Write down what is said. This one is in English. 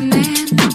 man.